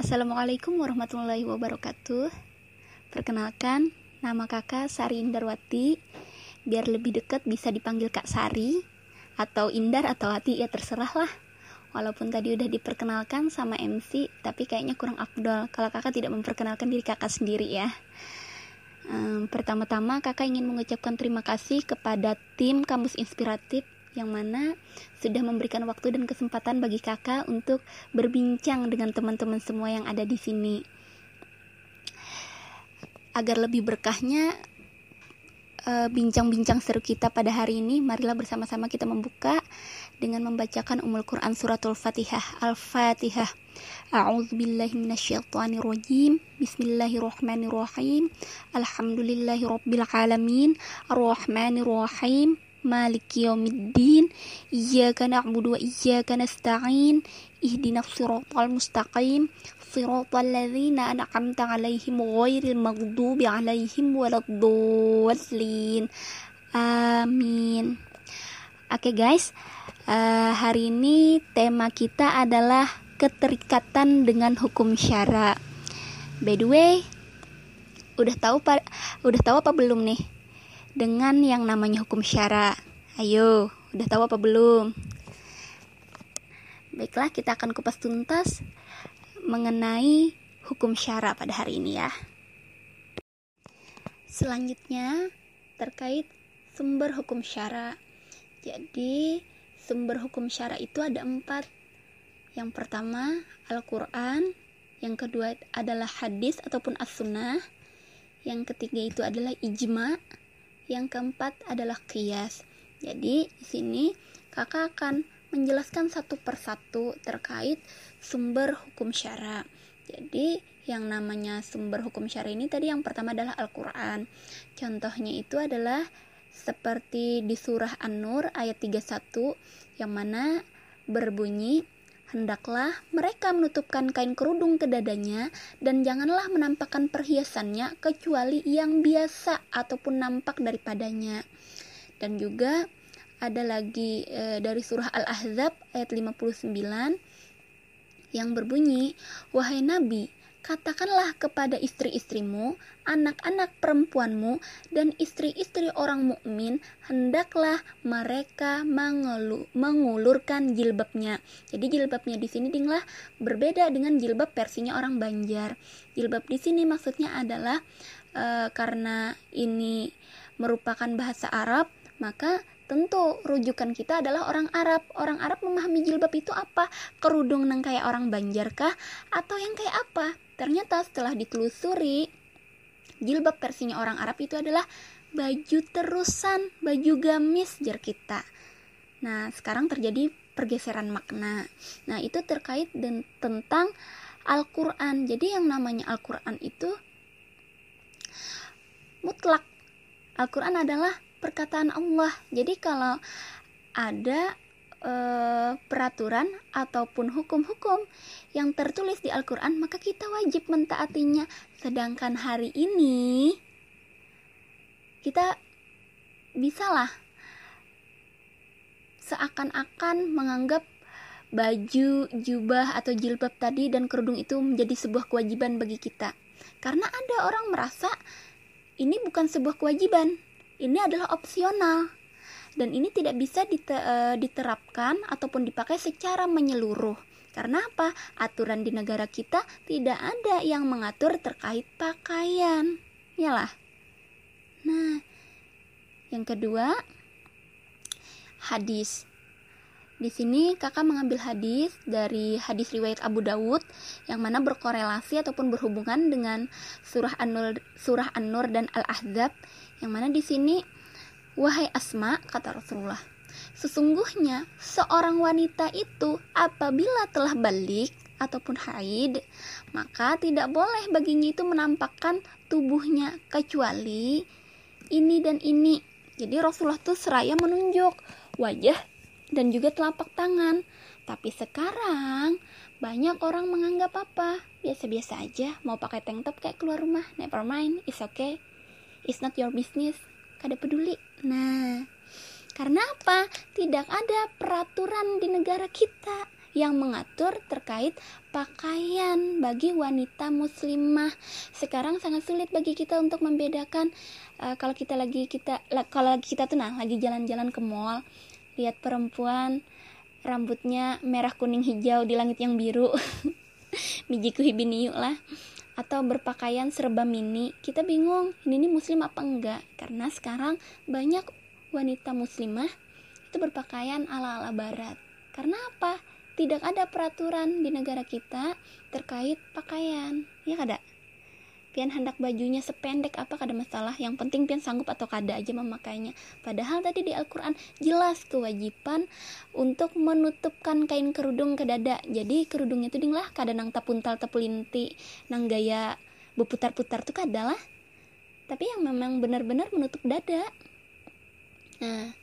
Assalamualaikum warahmatullahi wabarakatuh. Perkenalkan, nama kakak Sari Indarwati. Biar lebih dekat bisa dipanggil Kak Sari. Atau Indar atau Wati ya terserah lah Walaupun tadi udah diperkenalkan sama MC Tapi kayaknya kurang afdol. Kalau kakak tidak memperkenalkan diri kakak sendiri ya. Pertama-tama kakak ingin mengucapkan terima kasih kepada tim Kampus Inspiratif yang mana sudah memberikan waktu dan kesempatan bagi kakak untuk berbincang dengan teman-teman semua yang ada di sini. Agar lebih berkahnya eh, bincang-bincang seru kita pada hari ini, marilah bersama-sama kita membuka dengan membacakan Umul Quran Suratul Fatihah. Al-Fatihah. A'udzu billahi minasyaitonir rajim. Bismillahirrahmanirrahim. Alhamdulillahirabbil alamin. Maliki yaumiddin Iyaka na'budu wa iyaka nasta'in. Ihdinas siratal mustaqim. Siratal ladzina an'amta 'alaihim ghairil maghdubi 'alaihim waladdallin. Amin. Oke okay guys. Uh, Hari ini tema kita adalah Keterikatan dengan hukum syara. By the way Udah tahu pa, udah tahu apa belum nih? Dengan yang namanya hukum syara. Ayo, udah tahu apa belum? Baiklah, kita akan kupas tuntas mengenai hukum syara pada hari ini ya. Selanjutnya, terkait sumber hukum syara. Jadi, sumber hukum syara itu ada empat. Yang pertama, Al-Quran. Yang kedua adalah hadis ataupun as-sunnah. Yang ketiga itu adalah ijma' Yang keempat adalah kias. Jadi di sini kakak akan menjelaskan satu persatu terkait sumber hukum syara. Jadi yang namanya sumber hukum syara ini tadi yang pertama adalah Al-Qur'an. Contohnya itu adalah seperti di surah An-Nur ayat 31 yang mana berbunyi Hendaklah mereka menutupkan kain kerudung ke dadanya dan janganlah menampakkan perhiasannya kecuali yang biasa ataupun nampak daripadanya. Dan juga ada lagi e, dari surah Al-Ahzab ayat 59 yang berbunyi, "Wahai nabi, Katakanlah kepada istri-istrimu, anak-anak perempuanmu, dan istri-istri orang mukmin, hendaklah mereka mengulurkan jilbabnya. Jadi jilbabnya di sini dinglah berbeda dengan jilbab versinya orang Banjar. Jilbab di sini maksudnya adalah e, karena ini merupakan bahasa Arab, maka Tentu rujukan kita adalah orang Arab. Orang Arab memahami jilbab itu apa? Kerudung nang kayak orang Banjar kah? Atau yang kayak apa? Ternyata setelah ditelusuri, jilbab versinya orang Arab itu adalah baju terusan, baju gamis jar kita. Nah, sekarang terjadi pergeseran makna. Nah, itu terkait dan tentang Al-Qur'an. Jadi yang namanya Al-Qur'an itu mutlak. Al-Qur'an adalah perkataan Allah. Jadi kalau ada e, peraturan ataupun hukum-hukum yang tertulis di Al-Qur'an, maka kita wajib mentaatinya. Sedangkan hari ini kita bisalah seakan-akan menganggap baju, jubah atau jilbab tadi dan kerudung itu menjadi sebuah kewajiban bagi kita. Karena ada orang merasa ini bukan sebuah kewajiban, ini adalah opsional dan ini tidak bisa eh, diterapkan ataupun dipakai secara menyeluruh. Karena apa? Aturan di negara kita tidak ada yang mengatur terkait pakaian. Yalah. Nah, yang kedua, hadis. Di sini kakak mengambil hadis dari hadis riwayat Abu Dawud yang mana berkorelasi ataupun berhubungan dengan surah An-Nur, surah An-Nur dan Al-Ahzab yang mana di sini wahai Asma kata Rasulullah sesungguhnya seorang wanita itu apabila telah balik ataupun haid maka tidak boleh baginya itu menampakkan tubuhnya kecuali ini dan ini. Jadi Rasulullah tuh seraya menunjuk wajah dan juga telapak tangan. Tapi sekarang banyak orang menganggap apa? Biasa-biasa aja mau pakai tank top kayak keluar rumah. Never mind it's okay it's not your business kada peduli nah karena apa tidak ada peraturan di negara kita yang mengatur terkait pakaian bagi wanita muslimah. Sekarang sangat sulit bagi kita untuk membedakan uh, kalau kita lagi kita kalau lagi kita tuh nah lagi jalan-jalan ke mall, lihat perempuan rambutnya merah kuning hijau di langit yang biru. Mijiku hibiniu lah atau berpakaian serba mini, kita bingung ini, ini muslim apa enggak? Karena sekarang banyak wanita muslimah itu berpakaian ala-ala barat. Karena apa? Tidak ada peraturan di negara kita terkait pakaian. Ya kada? Pian hendak bajunya sependek apa kada masalah? Yang penting pian sanggup atau kada aja memakainya. Padahal tadi di Al-Quran jelas kewajiban untuk menutupkan kain kerudung ke dada. Jadi kerudungnya itu dinglah kada nang tapuntal tapulinti nang gaya berputar-putar tuh kada lah. Tapi yang memang benar-benar menutup dada. Nah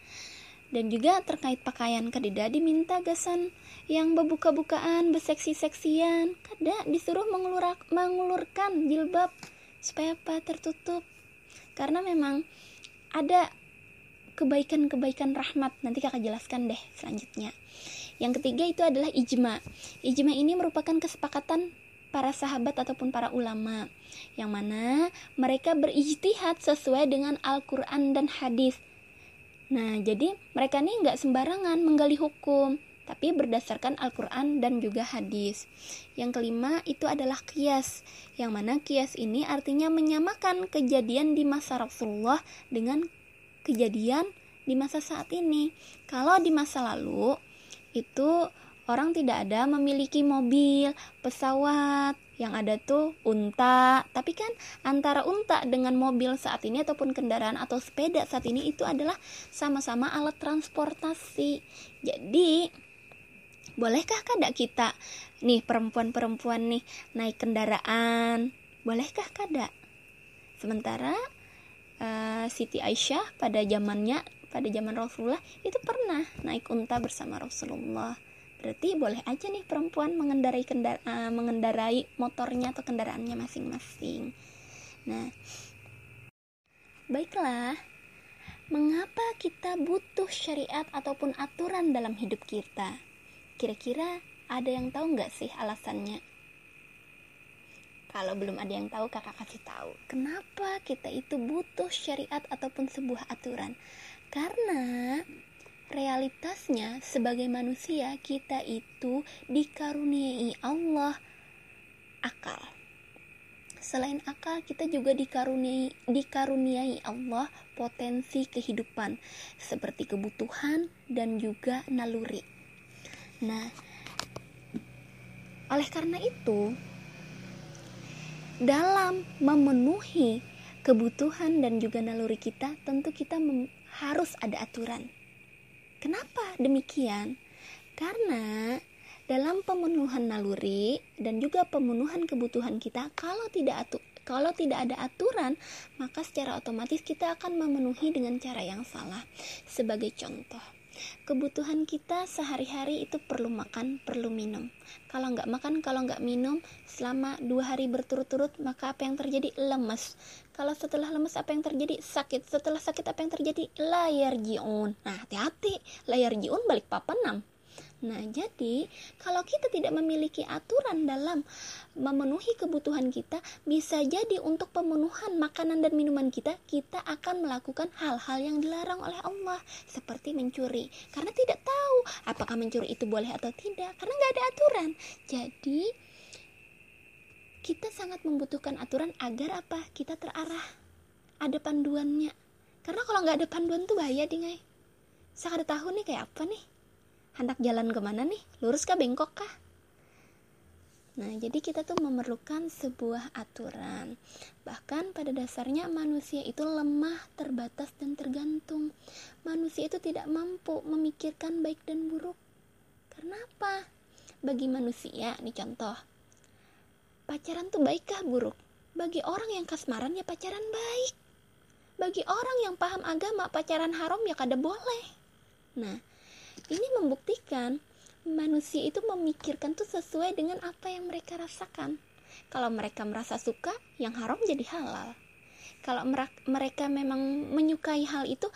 dan juga terkait pakaian kadida diminta gasan yang bebuka-bukaan beseksi-seksian kada disuruh mengulurak, mengulurkan jilbab supaya apa? Tertutup. Karena memang ada kebaikan-kebaikan rahmat. Nanti kakak jelaskan deh selanjutnya. Yang ketiga itu adalah ijma. Ijma ini merupakan kesepakatan para sahabat ataupun para ulama. Yang mana mereka berijtihad sesuai dengan Al-Quran dan hadis Nah, jadi mereka ini nggak sembarangan menggali hukum, tapi berdasarkan Al-Quran dan juga hadis. Yang kelima itu adalah kias, yang mana kias ini artinya menyamakan kejadian di masa Rasulullah dengan kejadian di masa saat ini. Kalau di masa lalu itu orang tidak ada memiliki mobil, pesawat, yang ada tuh unta. Tapi kan antara unta dengan mobil saat ini ataupun kendaraan atau sepeda saat ini itu adalah sama-sama alat transportasi. Jadi bolehkah kada kita nih perempuan-perempuan nih naik kendaraan? Bolehkah kada sementara uh, Siti Aisyah pada zamannya pada zaman Rasulullah itu pernah naik unta bersama Rasulullah berarti boleh aja nih perempuan mengendarai kendara, uh, mengendarai motornya atau kendaraannya masing-masing. Nah, baiklah, mengapa kita butuh syariat ataupun aturan dalam hidup kita? Kira-kira ada yang tahu nggak sih alasannya? Kalau belum ada yang tahu, kakak kasih tahu. Kenapa kita itu butuh syariat ataupun sebuah aturan? Karena realitasnya sebagai manusia kita itu dikaruniai Allah akal. Selain akal, kita juga dikaruniai dikaruniai Allah potensi kehidupan seperti kebutuhan dan juga naluri. Nah, oleh karena itu, dalam memenuhi kebutuhan dan juga naluri kita, tentu kita harus ada aturan Kenapa demikian? Karena dalam pemenuhan naluri dan juga pemenuhan kebutuhan kita kalau tidak atu kalau tidak ada aturan maka secara otomatis kita akan memenuhi dengan cara yang salah sebagai contoh kebutuhan kita sehari-hari itu perlu makan, perlu minum. Kalau nggak makan, kalau nggak minum, selama dua hari berturut-turut, maka apa yang terjadi? Lemes. Kalau setelah lemes, apa yang terjadi? Sakit. Setelah sakit, apa yang terjadi? Layar jiun. Nah, hati-hati. Layar jiun balik papanam. Nah, jadi kalau kita tidak memiliki aturan dalam memenuhi kebutuhan kita, bisa jadi untuk pemenuhan makanan dan minuman kita, kita akan melakukan hal-hal yang dilarang oleh Allah, seperti mencuri, karena tidak tahu apakah mencuri itu boleh atau tidak, karena nggak ada aturan. Jadi, kita sangat membutuhkan aturan agar apa? Kita terarah, ada panduannya. Karena kalau nggak ada panduan tuh bahaya, dingai. Saya ada tahu nih kayak apa nih hendak jalan ke mana nih lurus kah bengkok kah Nah, jadi kita tuh memerlukan sebuah aturan. Bahkan pada dasarnya manusia itu lemah, terbatas, dan tergantung. Manusia itu tidak mampu memikirkan baik dan buruk. Karena apa? Bagi manusia, nih contoh. Pacaran tuh baikkah buruk? Bagi orang yang kasmaran ya pacaran baik. Bagi orang yang paham agama, pacaran haram ya kada boleh. Nah, ini membuktikan manusia itu memikirkan tuh sesuai dengan apa yang mereka rasakan. Kalau mereka merasa suka, yang haram jadi halal. Kalau mereka memang menyukai hal itu,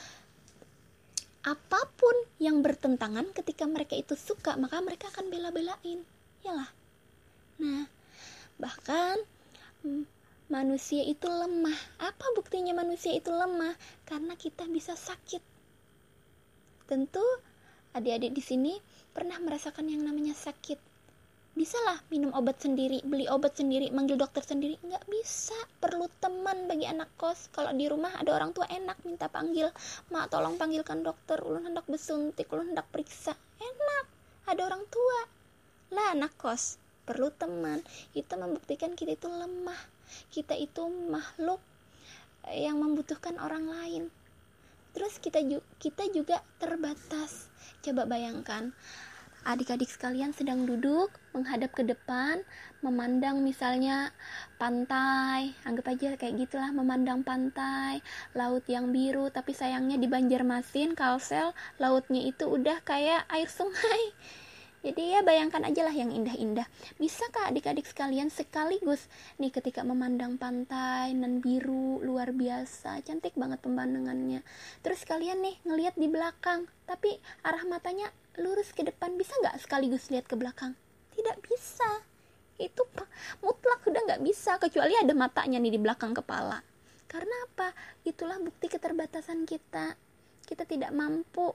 apa pun yang bertentangan ketika mereka itu suka maka mereka akan bela-belain. Yalah nah bahkan mm, manusia itu lemah. Apa buktinya manusia itu lemah? Karena kita bisa sakit. Tentu adik-adik di sini pernah merasakan yang namanya sakit? Bisalah minum obat sendiri beli obat sendiri manggil dokter sendiri. Nggak bisa. Perlu teman bagi anak kos. Kalau di rumah ada orang tua enak minta panggil. Mak tolong panggilkan dokter. Ulun hendak besuntik ulun hendak periksa. Enak. Ada orang tua. Lah anak kos perlu teman. Itu membuktikan kita itu lemah. Kita itu makhluk yang membutuhkan orang lain. Terus kita kita juga terbatas coba bayangkan adik-adik sekalian sedang duduk menghadap ke depan memandang misalnya pantai. Anggap aja kayak gitulah memandang pantai laut yang biru. Tapi sayangnya di Banjarmasin Kalsel lautnya itu udah kayak air sungai jadi ya bayangkan aja lah yang indah-indah. Bisakah adik-adik sekalian sekaligus nih ketika memandang pantai nan biru luar biasa, cantik banget pemandangannya. Terus kalian nih ngelihat di belakang, tapi arah matanya lurus ke depan bisa nggak sekaligus lihat ke belakang? Tidak bisa. Itu mutlak udah nggak bisa kecuali ada matanya nih di belakang kepala. Karena apa? Itulah bukti keterbatasan kita. Kita tidak mampu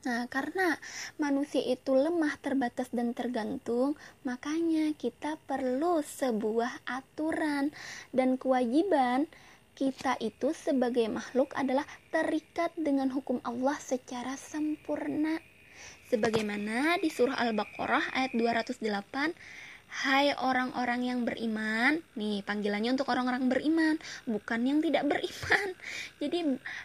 Nah, karena manusia itu lemah, terbatas, dan tergantung, makanya kita perlu sebuah aturan dan kewajiban kita itu sebagai makhluk adalah terikat dengan hukum Allah secara sempurna. Sebagaimana di surah Al-Baqarah ayat 208 Hai orang-orang yang beriman, nih panggilannya untuk orang-orang beriman, bukan yang tidak beriman. Jadi,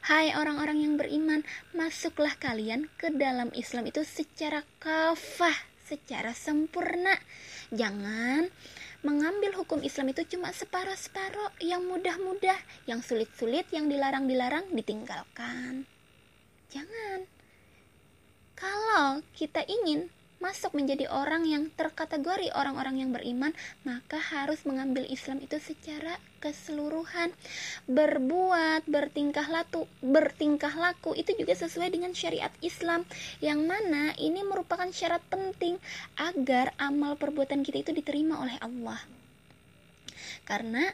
hai orang-orang yang beriman, masuklah kalian ke dalam Islam itu secara kafah, secara sempurna. Jangan mengambil hukum Islam itu cuma separuh-separuh, yang mudah-mudah, yang sulit-sulit, yang dilarang-dilarang ditinggalkan. Jangan. Kalau kita ingin masuk menjadi orang yang terkategori orang-orang yang beriman, maka harus mengambil Islam itu secara keseluruhan. Berbuat, bertingkah laku, bertingkah laku itu juga sesuai dengan syariat Islam yang mana ini merupakan syarat penting agar amal perbuatan kita itu diterima oleh Allah. Karena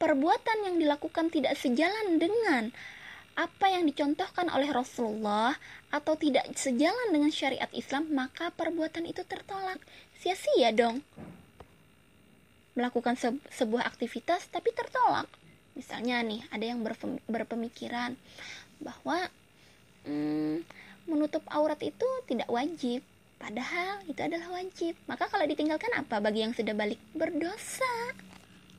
perbuatan yang dilakukan tidak sejalan dengan apa yang dicontohkan oleh Rasulullah atau tidak sejalan dengan syariat Islam, maka perbuatan itu tertolak. Sia-sia dong. Melakukan se sebuah aktivitas tapi tertolak. Misalnya nih, ada yang berpemikiran bahwa hmm, menutup aurat itu tidak wajib, padahal itu adalah wajib. Maka kalau ditinggalkan apa bagi yang sudah balik berdosa?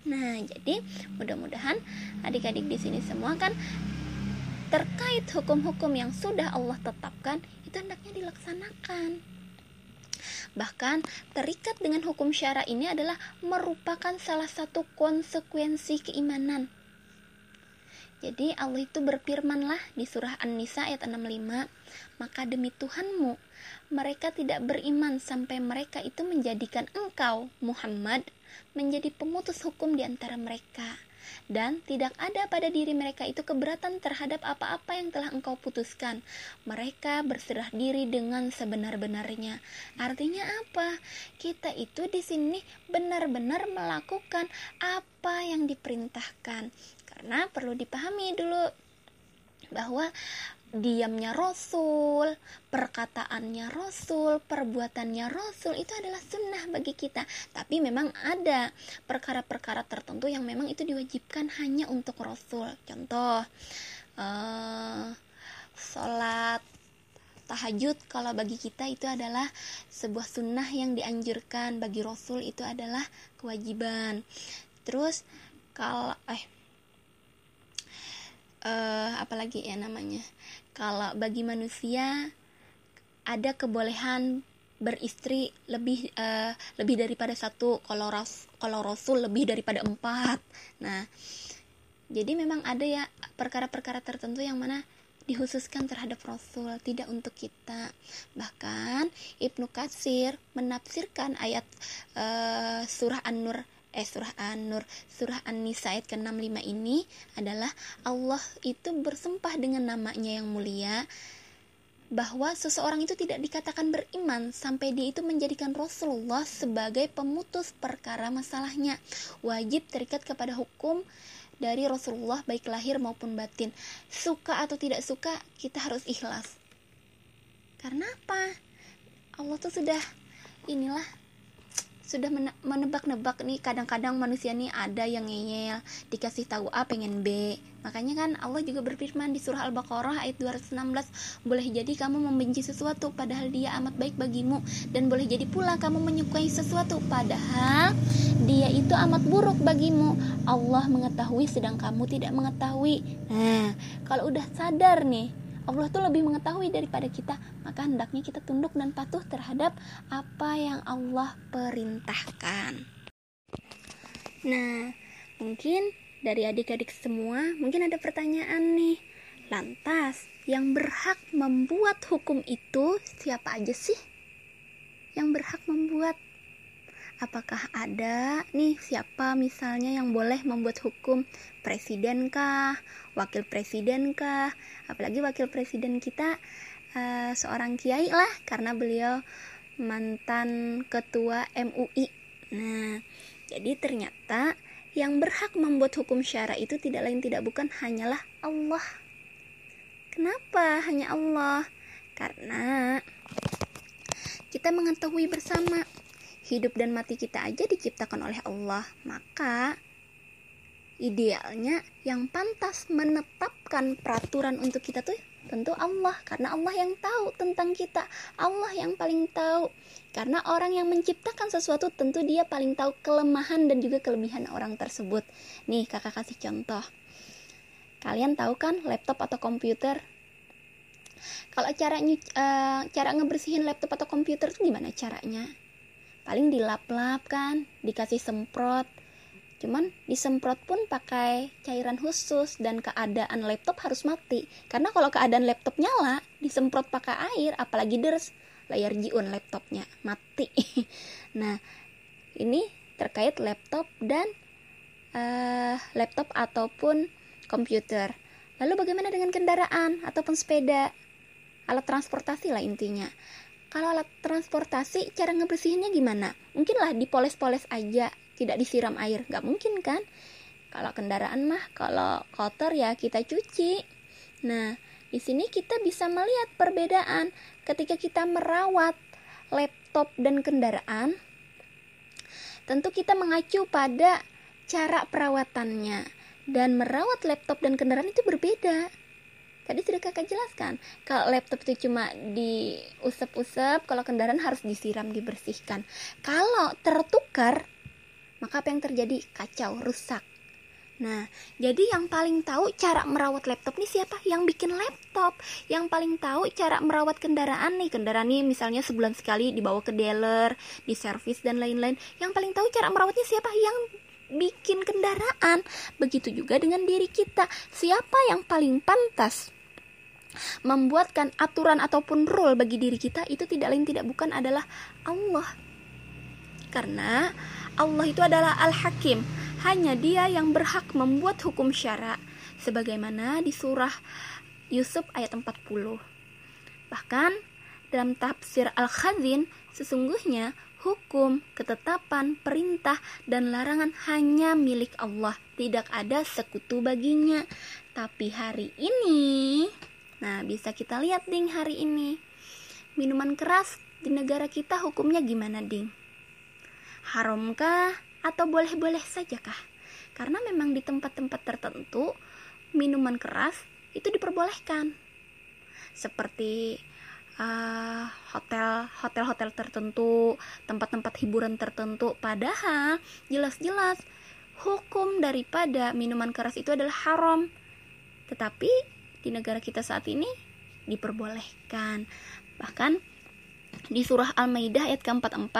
Nah, jadi mudah-mudahan adik-adik di sini semua kan terkait hukum-hukum yang sudah Allah tetapkan itu hendaknya dilaksanakan. Bahkan terikat dengan hukum syara ini adalah merupakan salah satu konsekuensi keimanan. Jadi Allah itu berfirmanlah di surah An-Nisa ayat 65, maka demi Tuhanmu, mereka tidak beriman sampai mereka itu menjadikan engkau, Muhammad, menjadi pemutus hukum di antara mereka dan tidak ada pada diri mereka itu keberatan terhadap apa-apa yang telah engkau putuskan. Mereka berserah diri dengan sebenar-benarnya. Artinya apa? Kita itu di sini benar-benar melakukan apa yang diperintahkan. Karena perlu dipahami dulu bahwa diamnya Rasul, perkataannya Rasul, perbuatannya Rasul itu adalah sunnah bagi kita. Tapi memang ada perkara-perkara tertentu yang memang itu diwajibkan hanya untuk Rasul. Contoh, uh, sholat tahajud kalau bagi kita itu adalah sebuah sunnah yang dianjurkan bagi Rasul itu adalah kewajiban. Terus kalau eh uh, apalagi ya namanya kalau bagi manusia ada kebolehan beristri lebih uh, lebih daripada satu kalau ras kalau rasul lebih daripada empat nah jadi memang ada ya perkara-perkara tertentu yang mana dikhususkan terhadap Rasul, tidak untuk kita. Bahkan Ibnu Katsir menafsirkan ayat uh, surah An-Nur eh surah An-Nur, surah An-Nisa ayat ke-65 ini adalah Allah itu bersumpah dengan namanya yang mulia bahwa seseorang itu tidak dikatakan beriman sampai dia itu menjadikan Rasulullah sebagai pemutus perkara masalahnya. Wajib terikat kepada hukum dari Rasulullah baik lahir maupun batin. Suka atau tidak suka, kita harus ikhlas. Karena apa? Allah tuh sudah inilah sudah menebak-nebak nih kadang-kadang manusia nih ada yang ngeyel dikasih tahu A pengen B. Makanya kan Allah juga berfirman di surah Al-Baqarah ayat 216 boleh jadi kamu membenci sesuatu padahal dia amat baik bagimu dan boleh jadi pula kamu menyukai sesuatu padahal dia itu amat buruk bagimu. Allah mengetahui sedang kamu tidak mengetahui. Nah kalau udah sadar nih Allah tuh lebih mengetahui daripada kita. Maka hendaknya kita tunduk dan patuh terhadap apa yang Allah perintahkan. Nah mungkin dari adik-adik semua mungkin ada pertanyaan nih. Lantas yang berhak membuat hukum itu siapa aja sih? Yang berhak membuat? Apakah ada nih siapa misalnya yang boleh membuat hukum presiden kah wakil presiden kah apalagi wakil presiden kita uh, seorang kiai lah karena beliau mantan ketua MUI nah jadi ternyata yang berhak membuat hukum syara itu tidak lain tidak bukan hanyalah Allah. Kenapa hanya Allah? Karena kita mengetahui bersama hidup dan mati kita aja diciptakan oleh Allah, maka idealnya yang pantas menetapkan peraturan untuk kita tuh tentu Allah. Karena Allah yang tahu tentang kita. Allah yang paling tahu. Karena orang yang menciptakan sesuatu tentu dia paling tahu kelemahan dan juga kelebihan orang tersebut. Nih kakak kasih contoh. Kalian tahu kan laptop atau komputer? Kalau cara uh, cara ngebersihin laptop atau komputer itu gimana caranya? Paling dilap-lap kan dikasih semprot cuman disemprot pun pakai cairan khusus dan keadaan laptop harus mati. Karena kalau keadaan laptop nyala disemprot pakai air apalagi deres layar jiun laptopnya mati. Nah ini terkait laptop dan uh, laptop ataupun komputer. Lalu bagaimana dengan kendaraan ataupun sepeda? Alat transportasi lah intinya. Kalau alat transportasi cara ngebersihinnya gimana? Mungkin lah dipoles-poles aja tidak disiram air. Nggak mungkin kan? Kalau kendaraan mah kalau kotor ya kita cuci. Nah di sini kita bisa melihat perbedaan. Ketika kita merawat laptop dan kendaraan tentu kita mengacu pada cara perawatannya. Dan merawat laptop dan kendaraan itu berbeda. Tadi sudah kakak jelaskan kalau laptop itu cuma diusap-usap kalau kendaraan harus disiram dibersihkan. Kalau tertukar maka apa yang terjadi kacau rusak Nah, jadi yang paling tahu cara merawat laptop nih siapa? Yang bikin laptop. Yang paling tahu cara merawat kendaraan nih. Kendaraan nih misalnya sebulan sekali dibawa ke dealer, diservis dan lain-lain. Yang paling tahu cara merawatnya siapa? Yang bikin kendaraan. Begitu juga dengan diri kita. Siapa yang paling pantas membuatkan aturan ataupun rule bagi diri kita itu tidak lain tidak bukan adalah Allah. Karena Allah itu adalah Al-Hakim, hanya Dia yang berhak membuat hukum syara sebagaimana di surah Yusuf ayat 40. Bahkan dalam tafsir Al-Khazin sesungguhnya hukum, ketetapan, perintah, dan larangan hanya milik Allah. Tidak ada sekutu baginya. Tapi hari ini Nah, bisa kita lihat ding hari ini. Minuman keras di negara kita hukumnya gimana ding? Haramkah atau boleh-boleh saja kah? Karena memang di tempat-tempat tertentu minuman keras itu diperbolehkan. Seperti uh, hotel hotel-hotel tertentu, tempat-tempat hiburan tertentu. Padahal jelas-jelas hukum daripada minuman keras itu adalah haram. Tetapi di negara kita saat ini diperbolehkan. Bahkan di surah Al-Maidah ayat ke-44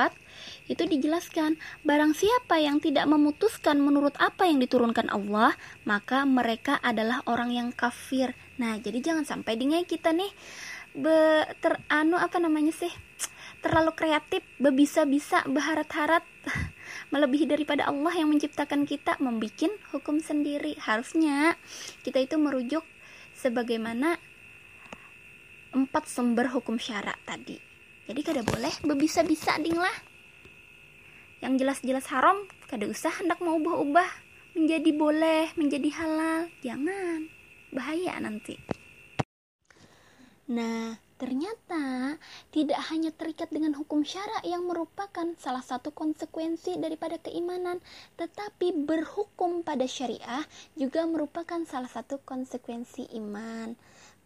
itu dijelaskan barang siapa yang tidak memutuskan menurut apa yang diturunkan Allah maka mereka adalah orang yang kafir. Nah jadi jangan sampai dengan kita nih be, teranu apa namanya sih terlalu kreatif bebisa-bisa berharap-harap melebihi daripada Allah yang menciptakan kita membuat hukum sendiri. Harusnya kita itu merujuk sebagaimana empat sumber hukum syarak tadi. Jadi kada boleh bebisa-bisa ding lah yang jelas-jelas haram kada usah hendak mau ubah-ubah menjadi boleh menjadi halal. Jangan. Bahaya nanti. Nah Ternyata tidak hanya terikat dengan hukum syarak yang merupakan salah satu konsekuensi daripada keimanan, tetapi berhukum pada syariah juga merupakan salah satu konsekuensi iman.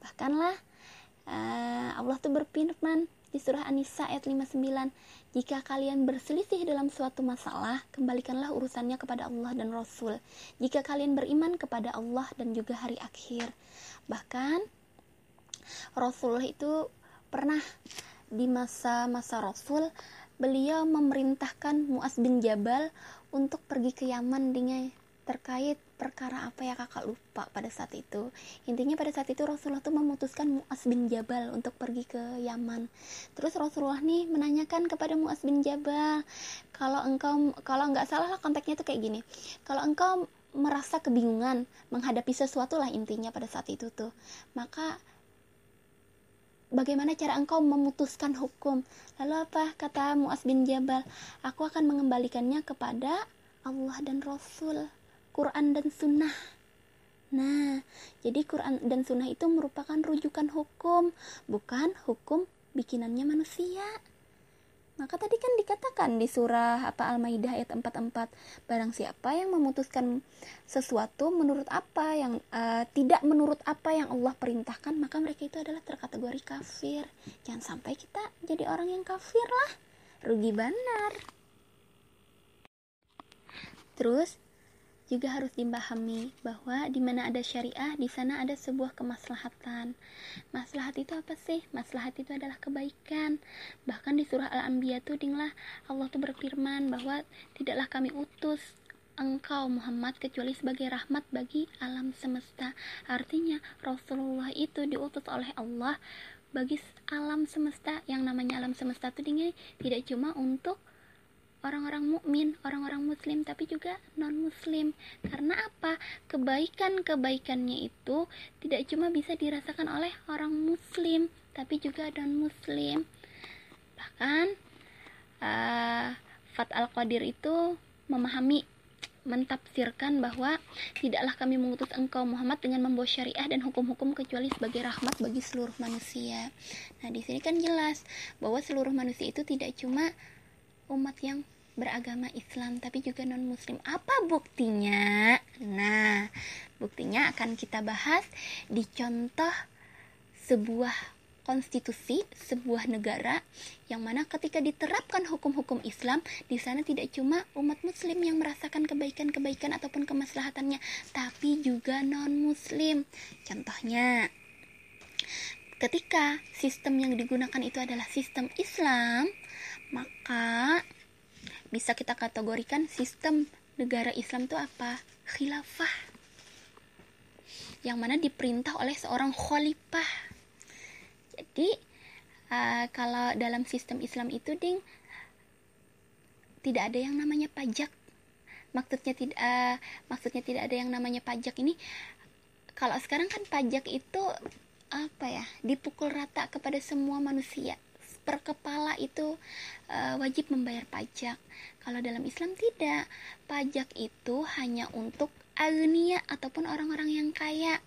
Bahkanlah uh, Allah tuh berfirman di surah An-Nisa ayat 59, jika kalian berselisih dalam suatu masalah, kembalikanlah urusannya kepada Allah dan Rasul. Jika kalian beriman kepada Allah dan juga hari akhir. Bahkan Rasulullah itu pernah di masa-masa Rasul beliau memerintahkan Muaz bin Jabal untuk pergi ke Yaman dengan terkait perkara apa ya kakak lupa pada saat itu. Intinya pada saat itu Rasulullah tuh memutuskan Muaz bin Jabal untuk pergi ke Yaman. Terus Rasulullah nih menanyakan kepada Muaz bin Jabal kalau engkau kalau nggak salah lah konteksnya tuh kayak gini. Kalau engkau merasa kebingungan menghadapi sesuatu lah intinya pada saat itu tuh. Maka bagaimana cara engkau memutuskan hukum? Lalu apa kata Muaz bin Jabal? Aku akan mengembalikannya kepada Allah dan Rasul, Quran dan Sunnah. Nah, jadi Quran dan Sunnah itu merupakan rujukan hukum, bukan hukum bikinannya manusia. Maka tadi kan dikatakan di surah apa Al-Maidah ayat 44, barang siapa yang memutuskan sesuatu menurut apa yang uh, tidak menurut apa yang Allah perintahkan, maka mereka itu adalah terkategori kafir. Jangan sampai kita jadi orang yang kafir lah. Rugi benar. Terus juga harus dipahami bahwa di mana ada syariah, di sana ada sebuah kemaslahatan. Maslahat itu apa sih? Maslahat itu adalah kebaikan. Bahkan di surah Al-Anbiya tuh dinglah Allah tuh berfirman bahwa tidaklah kami utus engkau Muhammad kecuali sebagai rahmat bagi alam semesta. Artinya Rasulullah itu diutus oleh Allah bagi alam semesta yang namanya alam semesta itu tidak cuma untuk orang-orang mukmin, orang-orang muslim tapi juga non muslim. Karena apa? Kebaikan-kebaikannya itu tidak cuma bisa dirasakan oleh orang muslim, tapi juga non muslim. Bahkan uh, Fat Al-Qadir itu memahami mentafsirkan bahwa tidaklah kami mengutus engkau Muhammad dengan membawa syariah dan hukum-hukum kecuali sebagai rahmat bagi seluruh manusia. Nah, di sini kan jelas bahwa seluruh manusia itu tidak cuma umat yang beragama Islam tapi juga non muslim apa buktinya? Nah buktinya akan kita bahas di contoh sebuah konstitusi sebuah negara yang mana ketika diterapkan hukum-hukum Islam di sana tidak cuma umat muslim yang merasakan kebaikan-kebaikan ataupun kemaslahatannya tapi juga non muslim contohnya ketika sistem yang digunakan itu adalah sistem Islam maka bisa kita kategorikan sistem negara Islam itu apa? Khilafah. Yang mana diperintah oleh seorang khalifah. Jadi uh, kalau dalam sistem Islam itu ding tidak ada yang namanya pajak. Maksudnya tidak uh, maksudnya tidak ada yang namanya pajak ini kalau sekarang kan pajak itu apa ya dipukul rata kepada semua manusia per kepala itu uh, wajib membayar pajak. Kalau dalam Islam tidak. Pajak itu hanya untuk agnia ataupun orang-orang yang kaya.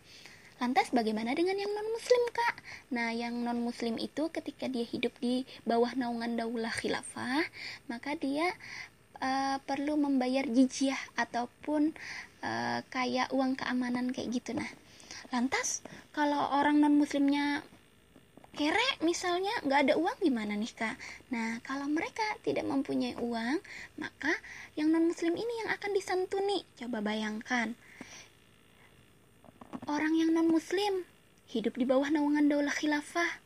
Lantas bagaimana dengan yang non muslim kak? Nah yang non muslim itu ketika dia hidup di bawah naungan daulah khilafah maka dia uh, perlu membayar jizyah ataupun uh, kayak uang keamanan kayak gitu nah. Lantas kalau orang non muslimnya kere misalnya nggak ada uang gimana nih kak? Nah kalau mereka tidak mempunyai uang maka yang non muslim ini yang akan disantuni. Coba bayangkan. Orang yang non muslim hidup di bawah naungan daulah khilafah.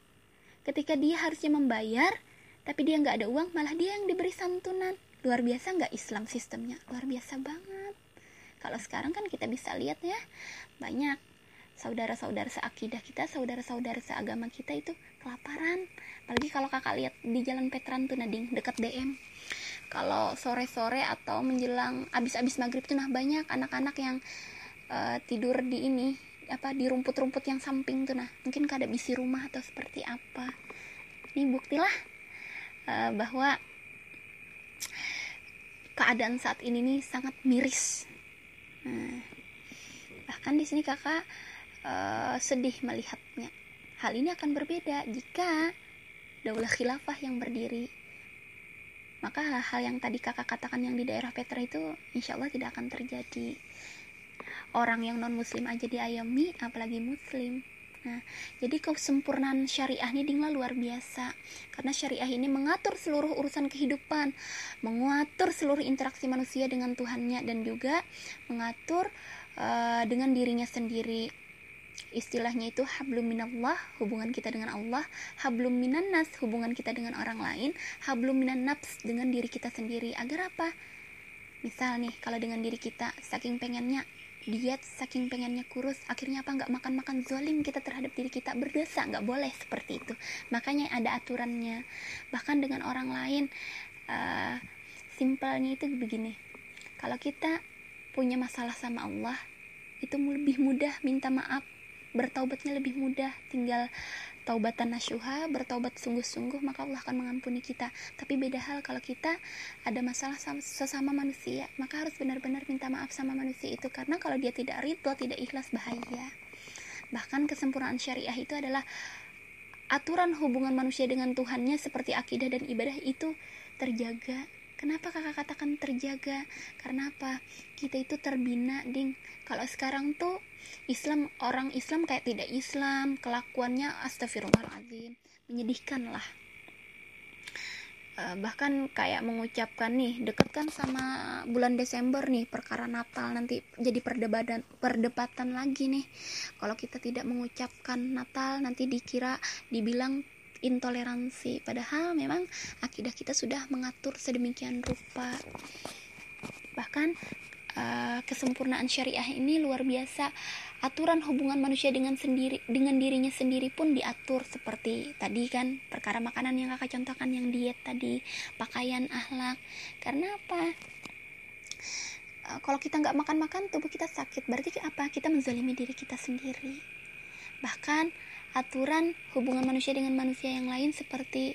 Ketika dia harusnya membayar tapi dia nggak ada uang malah dia yang diberi santunan. Luar biasa nggak Islam sistemnya? Luar biasa banget. Kalau sekarang kan kita bisa lihat ya banyak saudara-saudara seakidah kita, saudara-saudara seagama kita itu kelaparan. Apalagi kalau kakak lihat di jalan Petran tuh Nading, dekat DM. Kalau sore-sore atau menjelang abis-abis maghrib tuh nah banyak anak-anak yang uh, tidur di ini apa di rumput-rumput yang samping tuh nah mungkin kada bisi rumah atau seperti apa ini buktilah uh, bahwa keadaan saat ini nih sangat miris nah, bahkan di sini kakak uh, sedih melihatnya. Hal ini akan berbeda jika daulah khilafah yang berdiri. Maka hal-hal yang tadi kakak katakan yang di daerah Petra itu insya Allah tidak akan terjadi. Orang yang non muslim aja diayami apalagi muslim. Nah, jadi kesempurnaan syariah ini dinglah luar biasa. Karena syariah ini mengatur seluruh urusan kehidupan, mengatur seluruh interaksi manusia dengan Tuhannya dan juga mengatur uh, dengan dirinya sendiri istilahnya itu hablum minallah hubungan kita dengan Allah. Hablum minan nas hubungan kita dengan orang lain. Hablum minan dengan diri kita sendiri. Agar apa? Misal nih kalau dengan diri kita saking pengennya diet saking pengennya kurus akhirnya apa? Nggak makan makan zolim kita terhadap diri kita. Berdosa nggak boleh seperti itu. Makanya ada aturannya. Bahkan dengan orang lain uh, simpelnya itu begini. Kalau kita punya masalah sama Allah itu lebih mudah minta maaf bertaubatnya lebih mudah tinggal taubatan nasyuha bertaubat sungguh-sungguh maka Allah akan mengampuni kita tapi beda hal kalau kita ada masalah sama, sesama manusia maka harus benar-benar minta maaf sama manusia itu karena kalau dia tidak ridho tidak ikhlas bahaya bahkan kesempurnaan syariah itu adalah aturan hubungan manusia dengan Tuhannya seperti akidah dan ibadah itu terjaga Kenapa kakak katakan terjaga? Karena apa? Kita itu terbina, ding. Kalau sekarang tuh Islam orang Islam kayak tidak Islam, kelakuannya astagfirullahaladzim, menyedihkan lah. Uh, bahkan kayak mengucapkan nih deket kan sama bulan Desember nih perkara Natal nanti jadi perdebatan perdebatan lagi nih. Kalau kita tidak mengucapkan Natal nanti dikira dibilang intoleransi. Padahal memang akidah kita sudah mengatur sedemikian rupa. Bahkan uh, kesempurnaan syariah ini luar biasa. Aturan hubungan manusia dengan sendiri dengan dirinya sendiri pun diatur seperti tadi kan perkara makanan yang kakak contohkan yang diet tadi pakaian ahlak. Karena apa? Uh, kalau kita nggak makan-makan tubuh kita sakit. Berarti apa? Kita menzalimi diri kita sendiri. Bahkan aturan hubungan manusia dengan manusia yang lain seperti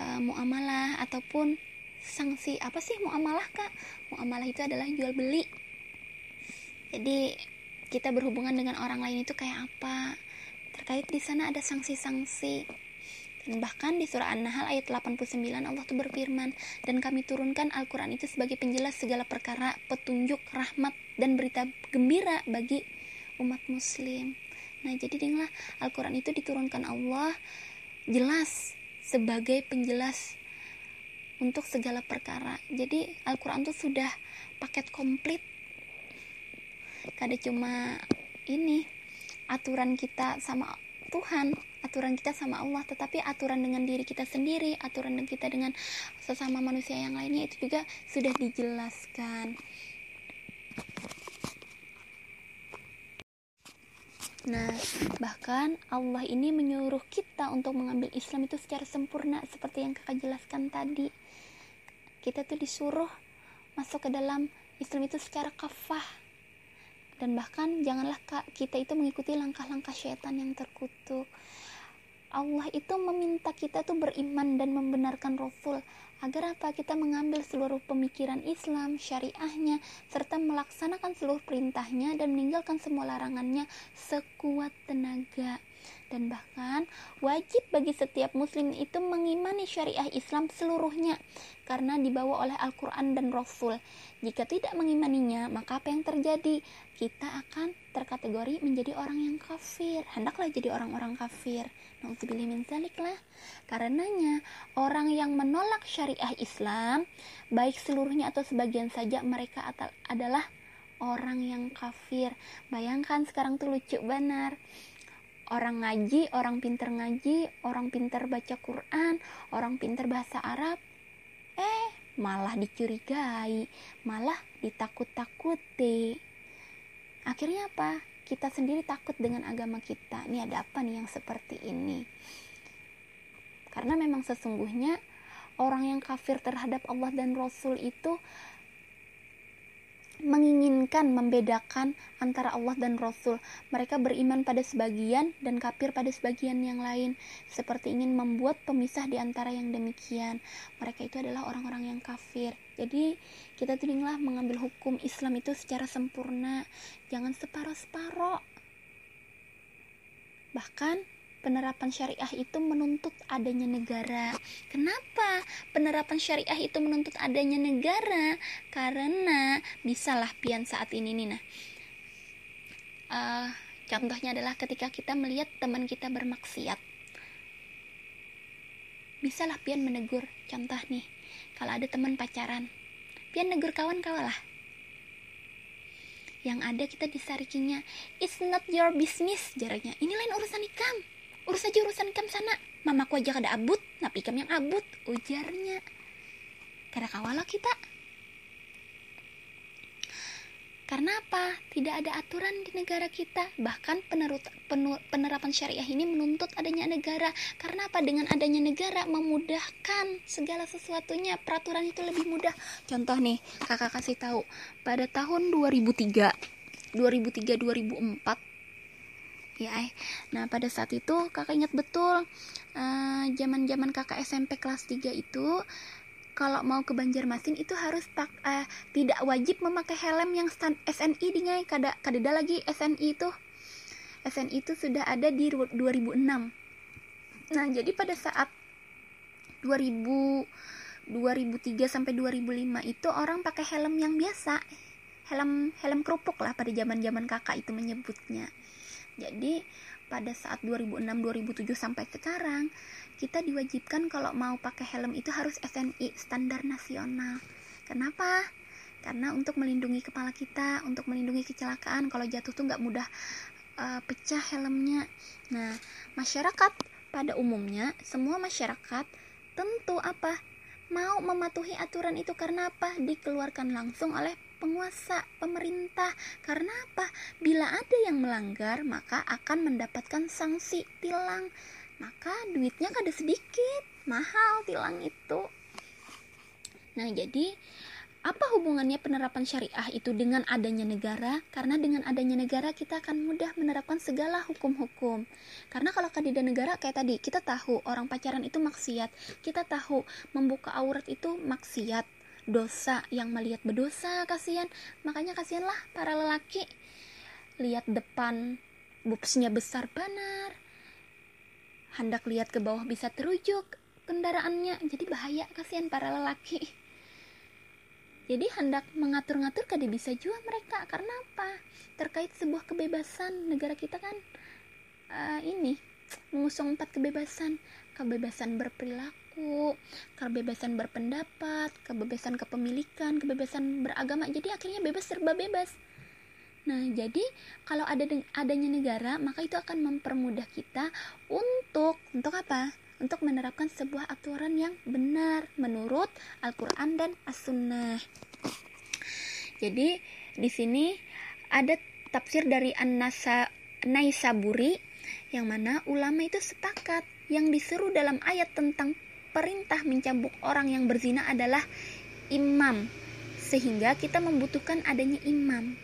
uh, muamalah ataupun sanksi apa sih muamalah kak? Muamalah itu adalah jual beli. Jadi kita berhubungan dengan orang lain itu kayak apa? Terkait di sana ada sanksi-sanksi. Dan bahkan di surah An-Nahl ayat 89 Allah tuh berfirman dan kami turunkan Al-Quran itu sebagai penjelas segala perkara petunjuk rahmat dan berita gembira bagi umat muslim. Nah, jadi dengarlah Al-Quran itu diturunkan Allah jelas sebagai penjelas untuk segala perkara. Jadi Al-Quran itu sudah paket komplit. Kada cuma ini aturan kita sama Tuhan, aturan kita sama Allah, tetapi aturan dengan diri kita sendiri, aturan kita dengan sesama manusia yang lainnya itu juga sudah dijelaskan. Nah, bahkan Allah ini menyuruh kita untuk mengambil Islam itu secara sempurna seperti yang kakak jelaskan tadi. Kita tuh disuruh masuk ke dalam Islam itu secara kafah. Dan bahkan janganlah kita itu mengikuti langkah-langkah syaitan yang terkutuk. Allah itu meminta kita tuh beriman dan membenarkan Rasul agar apa kita mengambil seluruh pemikiran Islam, syariahnya, serta melaksanakan seluruh perintahnya dan meninggalkan semua larangannya sekuat tenaga. Dan bahkan wajib bagi setiap muslim itu mengimani syariah Islam seluruhnya karena dibawa oleh Al-Quran dan Rasul. Jika tidak mengimaninya, maka apa yang terjadi? Kita akan terkategori menjadi orang yang kafir. Hendaklah jadi orang-orang kafir. Nauzubillah min lah. Karenanya, orang yang menolak syariah Islam, baik seluruhnya atau sebagian saja mereka adalah orang yang kafir. Bayangkan sekarang tuh lucu benar. Orang ngaji, orang pinter ngaji, orang pinter baca Quran, orang pinter bahasa Arab. Eh, malah dicurigai, malah ditakut-takuti. Akhirnya apa? kita sendiri takut dengan agama kita ini ada apa nih yang seperti ini karena memang sesungguhnya orang yang kafir terhadap Allah dan Rasul itu menginginkan membedakan antara Allah dan Rasul. Mereka beriman pada sebagian dan kafir pada sebagian yang lain, seperti ingin membuat pemisah di antara yang demikian. Mereka itu adalah orang-orang yang kafir. Jadi, kita tudinglah mengambil hukum Islam itu secara sempurna, jangan separoh-separoh. Bahkan penerapan syariah itu menuntut adanya negara. Kenapa penerapan syariah itu menuntut adanya negara? Karena bisalah pian saat ini nih nah. Uh, contohnya adalah ketika kita melihat teman kita bermaksiat. Bisalah pian menegur. Contoh nih, kalau ada teman pacaran, pian negur kawan kawalah yang ada kita disarikinya it's not your business jaraknya ini lain urusan ikam urus aja urusan kam sana mamaku aja kada abut napi kam yang abut ujarnya karena kawala kita karena apa? Tidak ada aturan di negara kita. Bahkan penerut, penur, penerapan syariah ini menuntut adanya negara. Karena apa? Dengan adanya negara memudahkan segala sesuatunya. Peraturan itu lebih mudah. Contoh nih, kakak kasih tahu. Pada tahun 2003, 2003 2004 ya eh. nah pada saat itu kakak ingat betul zaman uh, zaman kakak SMP kelas 3 itu kalau mau ke Banjarmasin itu harus pak uh, tidak wajib memakai helm yang stand SNI dingai kada kada lagi SNI itu. SNI itu sudah ada di 2006 nah jadi pada saat 2000 2003 sampai 2005 itu orang pakai helm yang biasa. Helm helm kerupuk lah pada zaman zaman kakak itu menyebutnya jadi pada saat 2006 2007 sampai sekarang kita diwajibkan kalau mau pakai helm itu harus SNI standar nasional. Kenapa? Karena untuk melindungi kepala kita untuk melindungi kecelakaan kalau jatuh tuh nggak mudah uh, pecah helmnya. Nah masyarakat pada umumnya semua masyarakat tentu apa? Mau mematuhi aturan itu karena apa? Dikeluarkan langsung oleh penguasa, pemerintah. Karena apa? Bila ada yang melanggar, maka akan mendapatkan sanksi tilang. Maka duitnya kada sedikit, mahal tilang itu. Nah, jadi apa hubungannya penerapan syariah itu dengan adanya negara? Karena dengan adanya negara kita akan mudah menerapkan segala hukum-hukum. Karena kalau kadida negara kayak tadi, kita tahu orang pacaran itu maksiat. Kita tahu membuka aurat itu maksiat dosa yang melihat berdosa kasihan. Makanya kasihanlah para lelaki. Lihat depan bubsnya besar banar. Hendak lihat ke bawah bisa terujuk kendaraannya. Jadi bahaya kasihan para lelaki. Jadi hendak mengatur-ngatur kada bisa juga mereka. Karena apa? Terkait sebuah kebebasan. Negara kita kan uh, ini mengusung empat kebebasan. Kebebasan berperilaku perilaku, kebebasan berpendapat, kebebasan kepemilikan, kebebasan beragama. Jadi akhirnya bebas serba bebas. Nah, jadi kalau ada adanya negara, maka itu akan mempermudah kita untuk untuk apa? Untuk menerapkan sebuah aturan yang benar menurut Al-Qur'an dan As-Sunnah. Jadi, di sini ada tafsir dari An-Nasa Naisaburi yang mana ulama itu sepakat yang diseru dalam ayat tentang perintah mencambuk orang yang berzina adalah imam. Sehingga kita membutuhkan adanya imam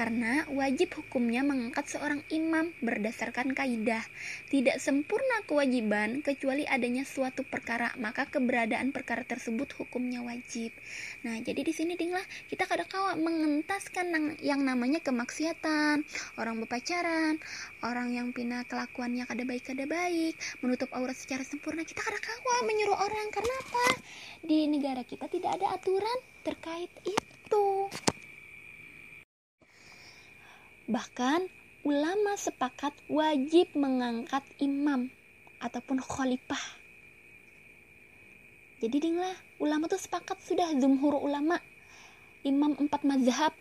karena wajib hukumnya mengangkat seorang imam berdasarkan kaidah. Tidak sempurna kewajiban kecuali adanya suatu perkara, maka keberadaan perkara tersebut hukumnya wajib. Nah, jadi di sini dinglah kita kadang kawa mengentaskan yang namanya kemaksiatan, orang berpacaran, orang yang pina kelakuannya kada baik kada baik, menutup aurat secara sempurna. Kita kadang kawa menyuruh orang karena apa? Di negara kita tidak ada aturan terkait itu. Bahkan ulama sepakat wajib mengangkat imam ataupun khalifah. Jadi dinglah, ulama tuh sepakat sudah jumhur ulama. Imam empat mazhab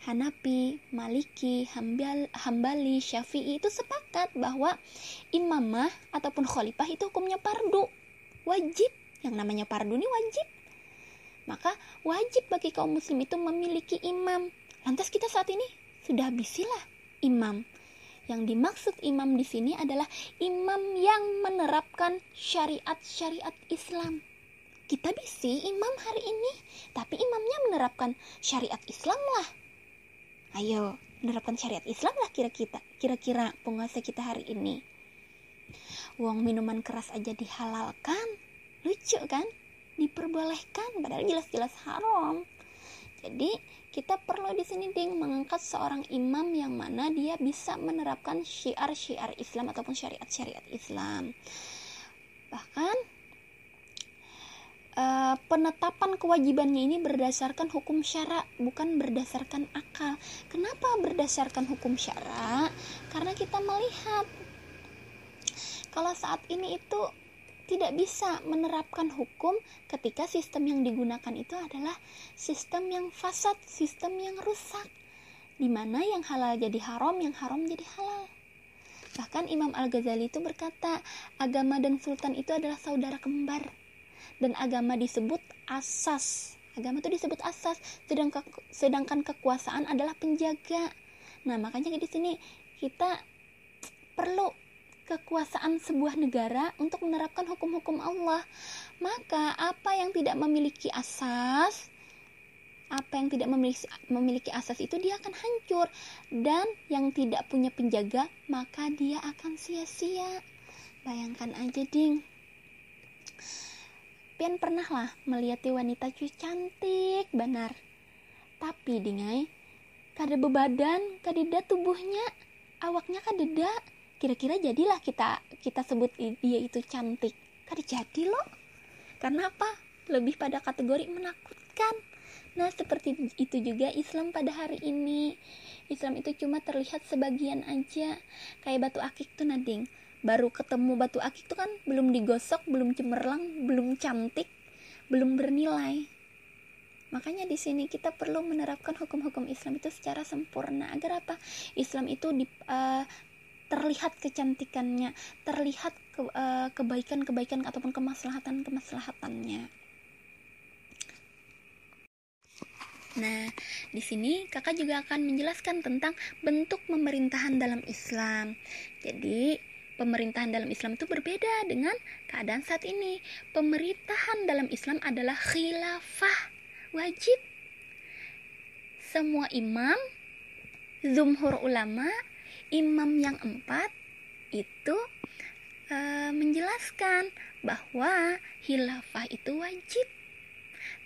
Hanapi, Maliki, Hambal, Hambali, Syafi'i itu sepakat bahwa imamah ataupun khalifah itu hukumnya pardu. Wajib. Yang namanya pardu ini wajib. Maka wajib bagi kaum muslim itu memiliki imam Lantas kita saat ini sudah bisilah imam. Yang dimaksud imam di sini adalah imam yang menerapkan syariat-syariat Islam. Kita bisi imam hari ini, tapi imamnya menerapkan syariat Islam lah. Ayo menerapkan syariat Islam lah kira-kira kira-kira penguasa kita hari ini. Uang minuman keras aja dihalalkan. Lucu kan? Diperbolehkan padahal jelas-jelas haram. Jadi kita perlu di sini ding mengangkat seorang imam yang mana dia bisa menerapkan syiar-syiar Islam ataupun syariat-syariat Islam. Bahkan uh, penetapan kewajibannya ini berdasarkan hukum syara bukan berdasarkan akal. Kenapa berdasarkan hukum syara? Karena kita melihat kalau saat ini itu tidak bisa menerapkan hukum ketika sistem yang digunakan itu adalah sistem yang fasad, sistem yang rusak, di mana yang halal jadi haram, yang haram jadi halal. Bahkan Imam Al-Ghazali itu berkata, agama dan sultan itu adalah saudara kembar. Dan agama disebut asas. Agama itu disebut asas, sedangkan kekuasaan adalah penjaga. Nah, makanya di sini kita perlu kekuasaan sebuah negara untuk menerapkan hukum-hukum Allah. Maka apa yang tidak memiliki asas, apa yang tidak memiliki, memiliki asas itu dia akan hancur dan yang tidak punya penjaga maka dia akan sia-sia. Bayangkan aja ding. Pian pernah lah melihat wanita cuy cantik benar. Tapi dingai kada bebadan, kadeda tubuhnya, awaknya kadeda kira-kira jadilah kita kita sebut dia itu cantik. Kan jadi loh. Karena apa? Lebih pada kategori menakutkan. Nah seperti itu juga Islam pada hari ini. Islam itu cuma terlihat sebagian aja. Kayak batu akik tuh nading. Baru ketemu batu akik tuh kan belum digosok belum cemerlang belum cantik belum bernilai. Makanya di sini kita perlu menerapkan hukum-hukum Islam itu secara sempurna. Agar apa? Islam itu di, uh, terlihat kecantikannya, terlihat ke, uh, kebaikan-kebaikan ataupun kemaslahatan-kemaslahatannya. Nah, di sini kakak juga akan menjelaskan tentang bentuk pemerintahan dalam Islam. Jadi, pemerintahan dalam Islam itu berbeda dengan keadaan saat ini. Pemerintahan dalam Islam adalah khilafah wajib. Semua imam, zumhur ulama, imam yang empat itu e, menjelaskan bahwa hilafah itu wajib.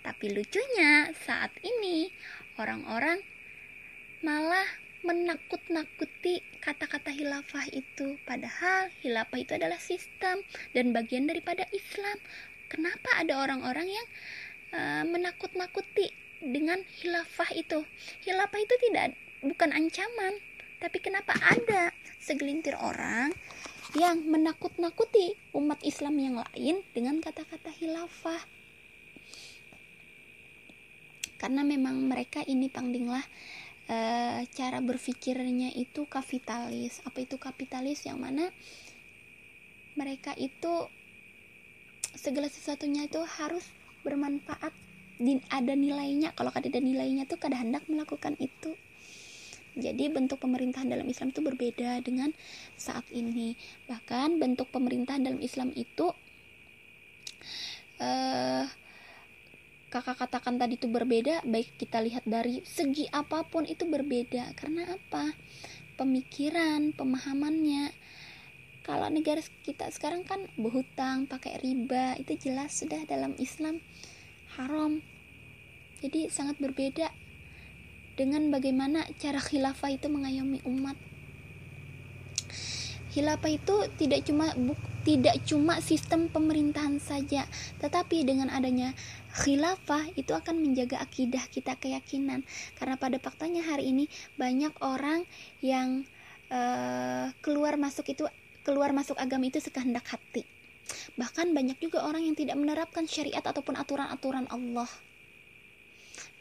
Tapi lucunya saat ini orang-orang malah menakut-nakuti kata-kata hilafah itu padahal hilafah itu adalah sistem dan bagian daripada Islam. Kenapa ada orang-orang yang e, menakut-nakuti dengan hilafah itu? Hilafah itu tidak bukan ancaman, tapi kenapa ada segelintir orang yang menakut-nakuti umat Islam yang lain dengan kata-kata hilafah? Karena memang mereka ini pangdinglah e, cara berpikirnya itu kapitalis. Apa itu kapitalis yang mana mereka itu segala sesuatunya itu harus bermanfaat ada nilainya kalau ada nilainya tuh kada hendak melakukan itu jadi bentuk pemerintahan dalam Islam itu berbeda dengan saat ini. Bahkan bentuk pemerintahan dalam Islam itu uh, kakak katakan tadi itu berbeda, baik kita lihat dari segi apa pun itu berbeda. Karena apa? Pemikiran, pemahamannya. Kalau negara kita sekarang kan berhutang, pakai riba, itu jelas sudah dalam Islam haram. Jadi sangat berbeda dengan bagaimana cara khilafah itu mengayomi umat. Khilafah itu tidak cuma buk, tidak cuma sistem pemerintahan saja, tetapi dengan adanya khilafah itu akan menjaga akidah kita keyakinan. Karena pada faktanya hari ini banyak orang yang uh, keluar masuk itu keluar masuk agama itu sekehendak hati. Bahkan banyak juga orang yang tidak menerapkan syariat ataupun aturan-aturan Allah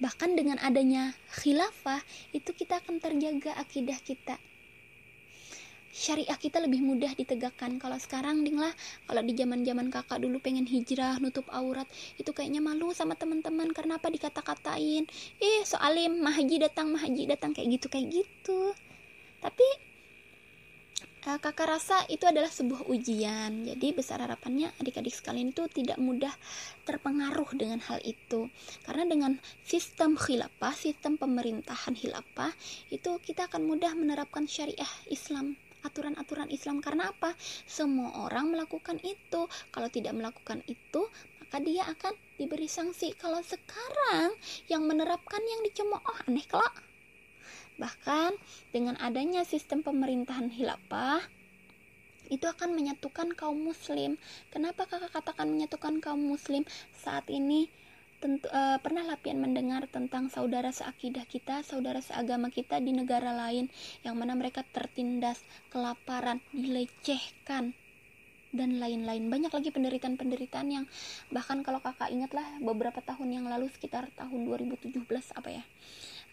bahkan dengan adanya khilafah itu kita akan terjaga akidah kita. Syariah kita lebih mudah ditegakkan. Kalau sekarang ding lah. Kalau di zaman zaman kakak dulu pengen hijrah nutup aurat itu kayaknya malu sama teman-teman. Karena apa dikata-katain? Eh soalim mahaji datang mahaji datang. Kayak gitu kayak gitu. Tapi uh, kakak rasa itu adalah sebuah ujian jadi besar harapannya adik-adik sekalian itu tidak mudah terpengaruh dengan hal itu karena dengan sistem khilafah sistem pemerintahan khilafah itu kita akan mudah menerapkan syariah Islam aturan-aturan Islam karena apa? Semua orang melakukan itu. Kalau tidak melakukan itu, maka dia akan diberi sanksi. Kalau sekarang yang menerapkan yang dicemooh, oh aneh kelak. Bahkan dengan adanya sistem pemerintahan hilafah itu akan menyatukan kaum muslim. Kenapa kakak katakan menyatukan kaum muslim? Saat ini tentu uh, pernah lapian mendengar tentang saudara seakidah kita, saudara seagama kita di negara lain yang mana mereka tertindas, kelaparan, dilecehkan dan lain-lain. Banyak lagi penderitaan-penderitaan yang bahkan kalau kakak ingatlah beberapa tahun yang lalu sekitar tahun 2017 apa ya.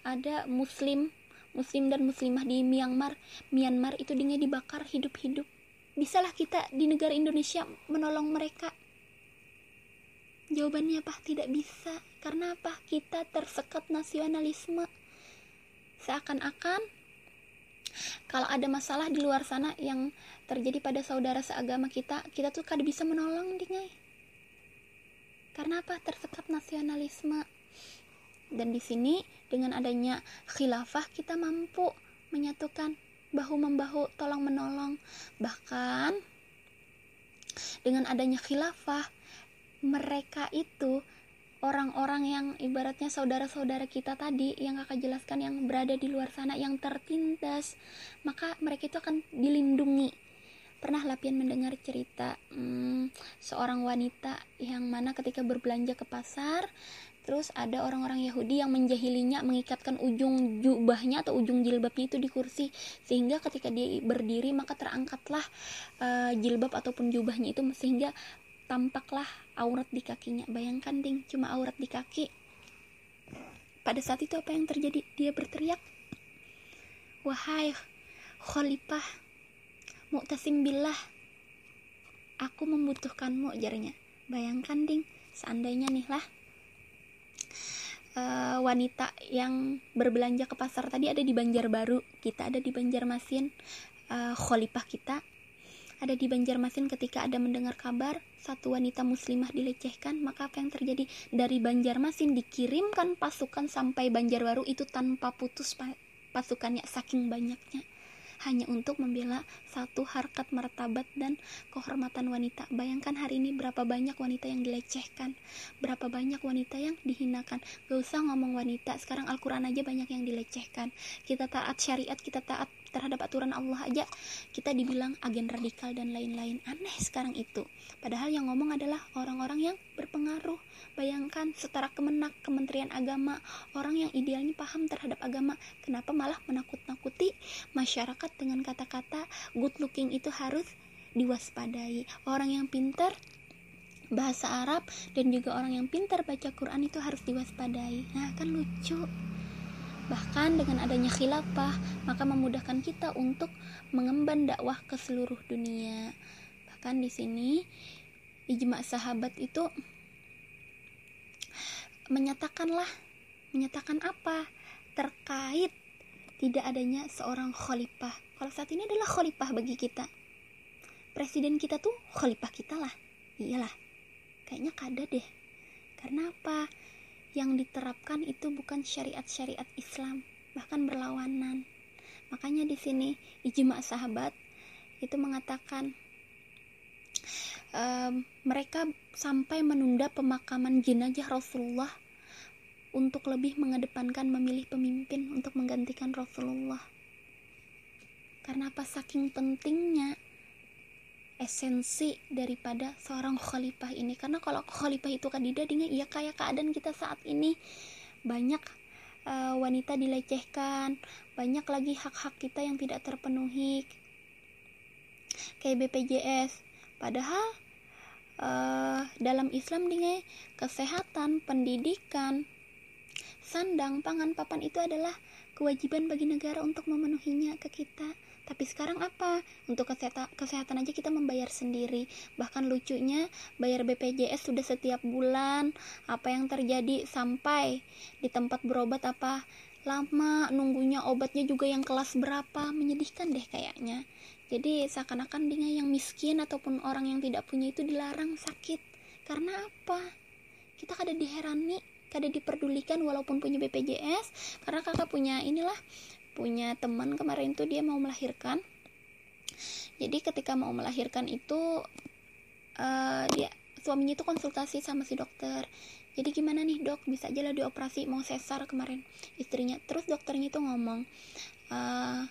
Ada muslim muslim dan muslimah di Myanmar. Myanmar itu dia dibakar hidup-hidup. Bisalah kita di negara Indonesia menolong mereka? Jawabannya apa? Tidak bisa. Karena apa? Kita tersekat nasionalisme. Seakan-akan kalau ada masalah di luar sana yang terjadi pada saudara seagama kita kita tuh kada bisa menolong dingai. Karena apa? Tersekat nasionalisme dan di sini dengan adanya khilafah kita mampu menyatukan bahu membahu tolong menolong. Bahkan dengan adanya khilafah mereka itu orang-orang yang ibaratnya saudara-saudara kita tadi yang kakak jelaskan yang berada di luar sana yang tertindas maka mereka itu akan dilindungi. Pernah Lapian mendengar cerita hmm, seorang wanita yang mana ketika berbelanja ke pasar Terus ada orang-orang Yahudi yang menjahilinya mengikatkan ujung jubahnya atau ujung jilbabnya itu di kursi sehingga ketika dia berdiri maka terangkatlah uh, jilbab ataupun jubahnya itu sehingga tampaklah aurat di kakinya. Bayangkan ding, cuma aurat di kaki. Pada saat itu apa yang terjadi? Dia berteriak, "Wahai khalifah, Mu'tasim billah, aku membutuhkanmu," jarnya. Bayangkan ding, seandainya nih lah uh, wanita yang berbelanja ke pasar tadi ada di Banjarbaru, kita ada di Banjarmasin, uh, khalifah kita ada di Banjarmasin ketika ada mendengar kabar satu wanita muslimah dilecehkan, maka apa yang terjadi? Dari Banjarmasin dikirimkan pasukan sampai Banjarbaru itu tanpa putus pasukannya saking banyaknya hanya untuk membela satu harkat martabat dan kehormatan wanita. Bayangkan hari ini berapa banyak wanita yang dilecehkan, berapa banyak wanita yang dihinakan. Gak usah ngomong wanita, sekarang Al-Quran aja banyak yang dilecehkan. Kita taat syariat, kita taat terhadap aturan Allah aja. Kita dibilang agen radikal dan lain-lain. Aneh sekarang itu. Padahal yang ngomong adalah orang-orang yang berpengaruh. Bayangkan setara kemenak kementerian agama orang yang idealnya paham terhadap agama kenapa malah menakut-nakuti masyarakat dengan kata-kata good looking itu harus diwaspadai. Orang yang pintar bahasa Arab dan juga orang yang pintar baca Quran itu harus diwaspadai. Nah kan lucu Bahkan dengan adanya khilafah, maka memudahkan kita untuk mengemban dakwah ke seluruh dunia. Bahkan di sini ijma sahabat itu menyatakanlah menyatakan apa terkait tidak adanya seorang khalifah. Kalau saat ini adalah khalifah bagi kita. Presiden kita tuh khalifah kita lah. Iyalah. Kayaknya kada deh. Karena apa? Yang diterapkan itu bukan syariat-syariat Islam, bahkan berlawanan. Makanya di sini ijma sahabat itu mengatakan um, mereka sampai menunda pemakaman jenazah Rasulullah untuk lebih mengedepankan memilih pemimpin untuk menggantikan Rasulullah. Karena apa saking pentingnya esensi daripada seorang khalifah ini. Karena kalau khalifah itu kandidat dengan iya kayak keadaan kita saat ini banyak uh, wanita dilecehkan banyak lagi hak-hak kita yang tidak terpenuhi kayak BPJS padahal uh, dalam Islam dengan kesehatan pendidikan sandang pangan papan itu adalah kewajiban bagi negara untuk memenuhinya ke kita tapi sekarang apa? Untuk kesehatan, kesehatan aja kita membayar sendiri. Bahkan lucunya bayar BPJS sudah setiap bulan. Apa yang terjadi? Sampai di tempat berobat apa? Lama nunggunya obatnya juga yang kelas berapa? Menyedihkan deh kayaknya. Jadi seakan-akan dia yang miskin ataupun orang yang tidak punya itu dilarang sakit. Karena apa? Kita kada diherani kada diperdulikan walaupun punya BPJS karena kakak punya inilah punya teman kemarin tuh dia mau melahirkan. Jadi ketika mau melahirkan itu uh, dia suaminya itu konsultasi sama si dokter. Jadi gimana nih dok? Bisa aja lah dioperasi mau sesar kemarin. Istrinya terus dokternya itu ngomong uh,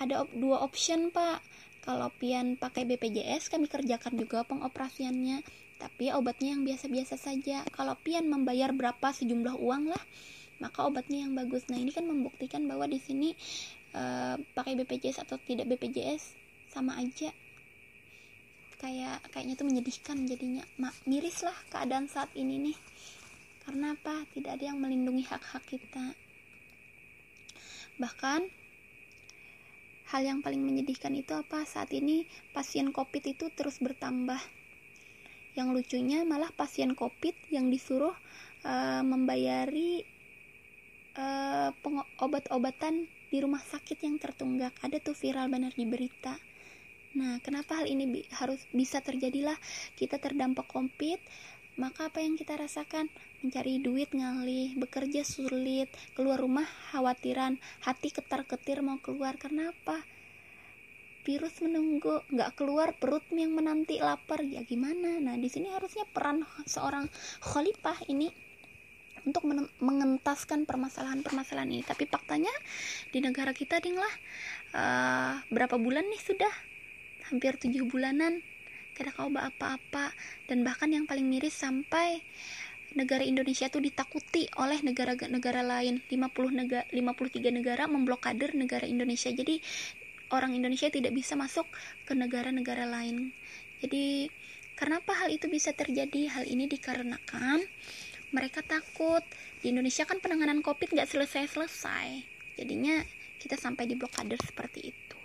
ada op dua option pak. Kalau pian pakai BPJS kami kerjakan juga pengoperasiannya. Tapi obatnya yang biasa-biasa saja. Kalau pian membayar berapa sejumlah uang lah maka obatnya yang bagus. Nah ini kan membuktikan bahwa di sini uh, pakai BPJS atau tidak BPJS sama aja. Kayak kayaknya tuh menyedihkan jadinya. Mak miris lah keadaan saat ini nih. Karena apa? Tidak ada yang melindungi hak-hak kita. Bahkan hal yang paling menyedihkan itu apa? Saat ini pasien covid itu terus bertambah. Yang lucunya malah pasien covid yang disuruh uh, membayari uh, obat-obatan di rumah sakit yang tertunggak. Ada tuh viral benar di berita. Nah kenapa hal ini bi harus bisa terjadilah? Kita terdampak covid maka apa yang kita rasakan? Mencari duit ngalih bekerja sulit keluar rumah khawatiran hati ketar ketir mau keluar. Karena apa? Virus menunggu nggak keluar perut yang menanti lapar. Ya gimana? Nah di sini harusnya peran seorang khalifah ini untuk mengentaskan permasalahan-permasalahan ini. Tapi faktanya di negara kita dinglah uh, berapa bulan nih sudah? Hampir tujuh bulanan. Kada kau apa-apa. Dan bahkan yang paling miris sampai negara Indonesia itu ditakuti oleh negara-negara lain. 50 negara 53 negara memblokader negara Indonesia. Jadi orang Indonesia tidak bisa masuk ke negara-negara lain. Jadi, kenapa hal itu bisa terjadi? Hal ini dikarenakan mereka takut di Indonesia kan penanganan COVID nggak selesai-selesai. Jadinya kita sampai di blokade seperti itu.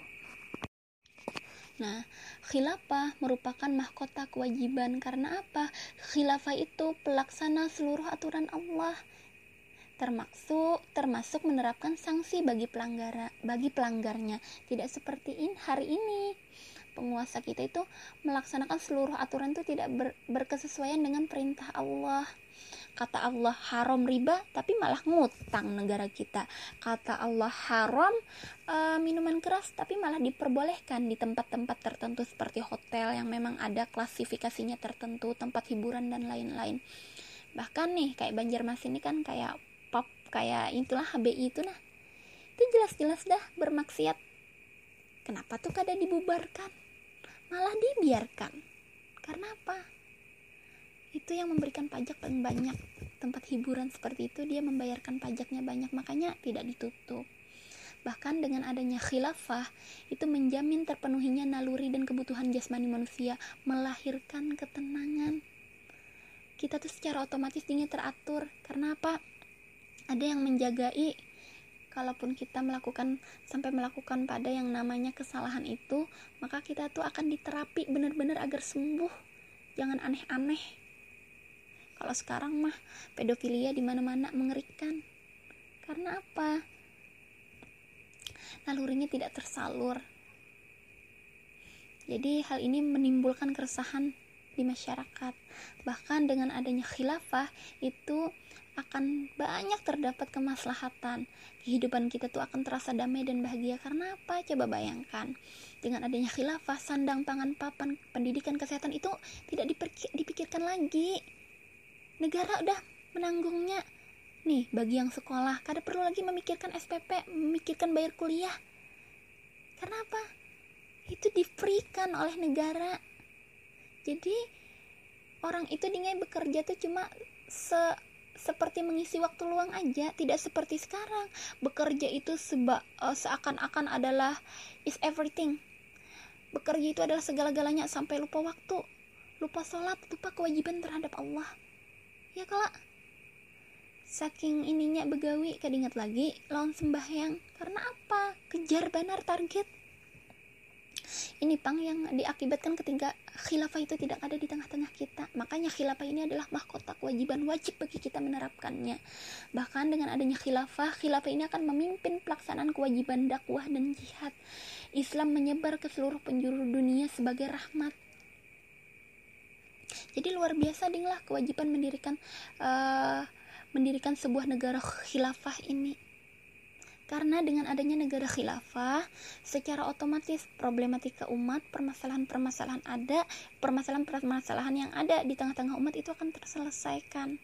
Nah, khilafah merupakan mahkota kewajiban karena apa? Khilafah itu pelaksana seluruh aturan Allah termasuk termasuk menerapkan sanksi bagi pelanggar bagi pelanggarnya tidak seperti in hari ini penguasa kita itu melaksanakan seluruh aturan itu tidak ber, berkesesuaian dengan perintah Allah kata Allah haram riba tapi malah ngutang negara kita. Kata Allah haram uh, minuman keras tapi malah diperbolehkan di tempat-tempat tertentu seperti hotel yang memang ada klasifikasinya tertentu tempat hiburan dan lain-lain. Bahkan nih kayak Banjarmasin ini kan kayak pop kayak itulah HBI itu nah. Itu jelas-jelas dah bermaksiat. Kenapa tuh kada dibubarkan? Malah dibiarkan. Karena apa itu yang memberikan pajak paling banyak. Tempat hiburan seperti itu dia membayarkan pajaknya banyak makanya tidak ditutup. Bahkan dengan adanya khilafah itu menjamin terpenuhinya naluri dan kebutuhan jasmani manusia melahirkan ketenangan. Kita tuh secara otomatis ingin teratur. Karena apa? Ada yang menjagai kalaupun kita melakukan sampai melakukan pada yang namanya kesalahan itu maka kita tuh akan diterapi benar-benar agar sembuh. Jangan aneh-aneh kalau sekarang mah pedofilia di mana-mana mengerikan. Karena apa? Nalurinya tidak tersalur. Jadi hal ini menimbulkan keresahan di masyarakat. Bahkan dengan adanya khilafah itu akan banyak terdapat kemaslahatan. Kehidupan kita tuh akan terasa damai dan bahagia. Karena apa? Coba bayangkan. Dengan adanya khilafah sandang pangan papan pendidikan kesehatan itu tidak dipikirkan lagi negara udah menanggungnya. Nih bagi yang sekolah kada perlu lagi memikirkan SPP memikirkan bayar kuliah. Karena apa? Itu diberikan oleh negara. Jadi orang itu dengan bekerja tuh cuma se seperti mengisi waktu luang aja tidak seperti sekarang. Bekerja itu seba uh, seakan-akan adalah is everything. Bekerja itu adalah segala-galanya sampai lupa waktu lupa sholat lupa kewajiban terhadap Allah ya kalau saking ininya begawi kadingat lagi lawan sembahyang. Karena apa? Kejar benar target. Ini pang yang diakibatkan ketika khilafah itu tidak ada di tengah-tengah kita. Makanya khilafah ini adalah mahkota kewajiban wajib bagi kita menerapkannya. Bahkan dengan adanya khilafah khilafah ini akan memimpin pelaksanaan kewajiban dakwah dan jihad. Islam menyebar ke seluruh penjuru dunia sebagai rahmat jadi luar biasa dinglah kewajiban mendirikan uh, mendirikan sebuah negara khilafah ini karena dengan adanya negara khilafah, secara otomatis problematika umat, permasalahan-permasalahan ada, permasalahan-permasalahan yang ada di tengah-tengah umat itu akan terselesaikan.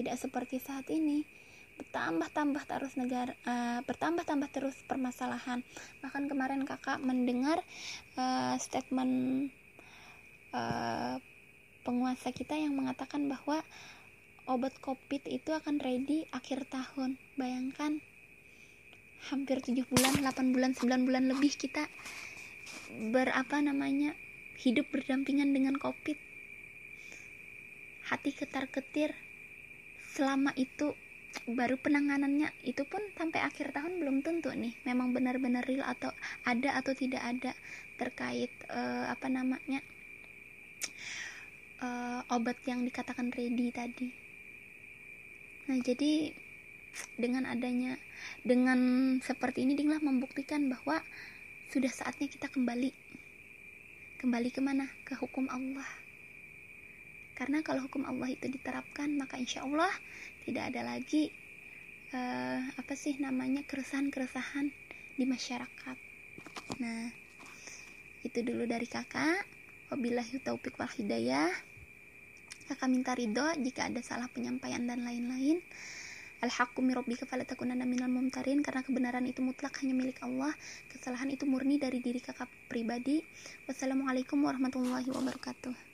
Tidak seperti saat ini, bertambah-tambah terus negara, uh, bertambah-tambah terus permasalahan. Bahkan kemarin kakak mendengar uh, statement uh, penguasa kita yang mengatakan bahwa obat covid itu akan ready akhir tahun. Bayangkan hampir 7 bulan 8 bulan 9 bulan lebih kita berapa namanya hidup berdampingan dengan covid hati ketar ketir selama itu baru penanganannya itu pun sampai akhir tahun belum tentu nih memang benar-benar real atau ada atau tidak ada terkait uh, apa namanya uh, obat yang dikatakan ready tadi. Nah jadi dengan adanya dengan seperti ini Dinglah membuktikan bahwa sudah saatnya kita kembali. Kembali ke mana ke hukum Allah. Karena kalau hukum Allah itu diterapkan maka insya Allah tidak ada lagi uh, apa sih namanya keresahan-keresahan di masyarakat. Nah itu dulu dari kakak. Wabillahi taufik wal hidayah kakak minta ridho jika ada salah penyampaian dan lain-lain Al-haqqu min rabbika minal mumtarin karena kebenaran itu mutlak hanya milik Allah. Kesalahan itu murni dari diri kakak pribadi. Wassalamualaikum warahmatullahi wabarakatuh.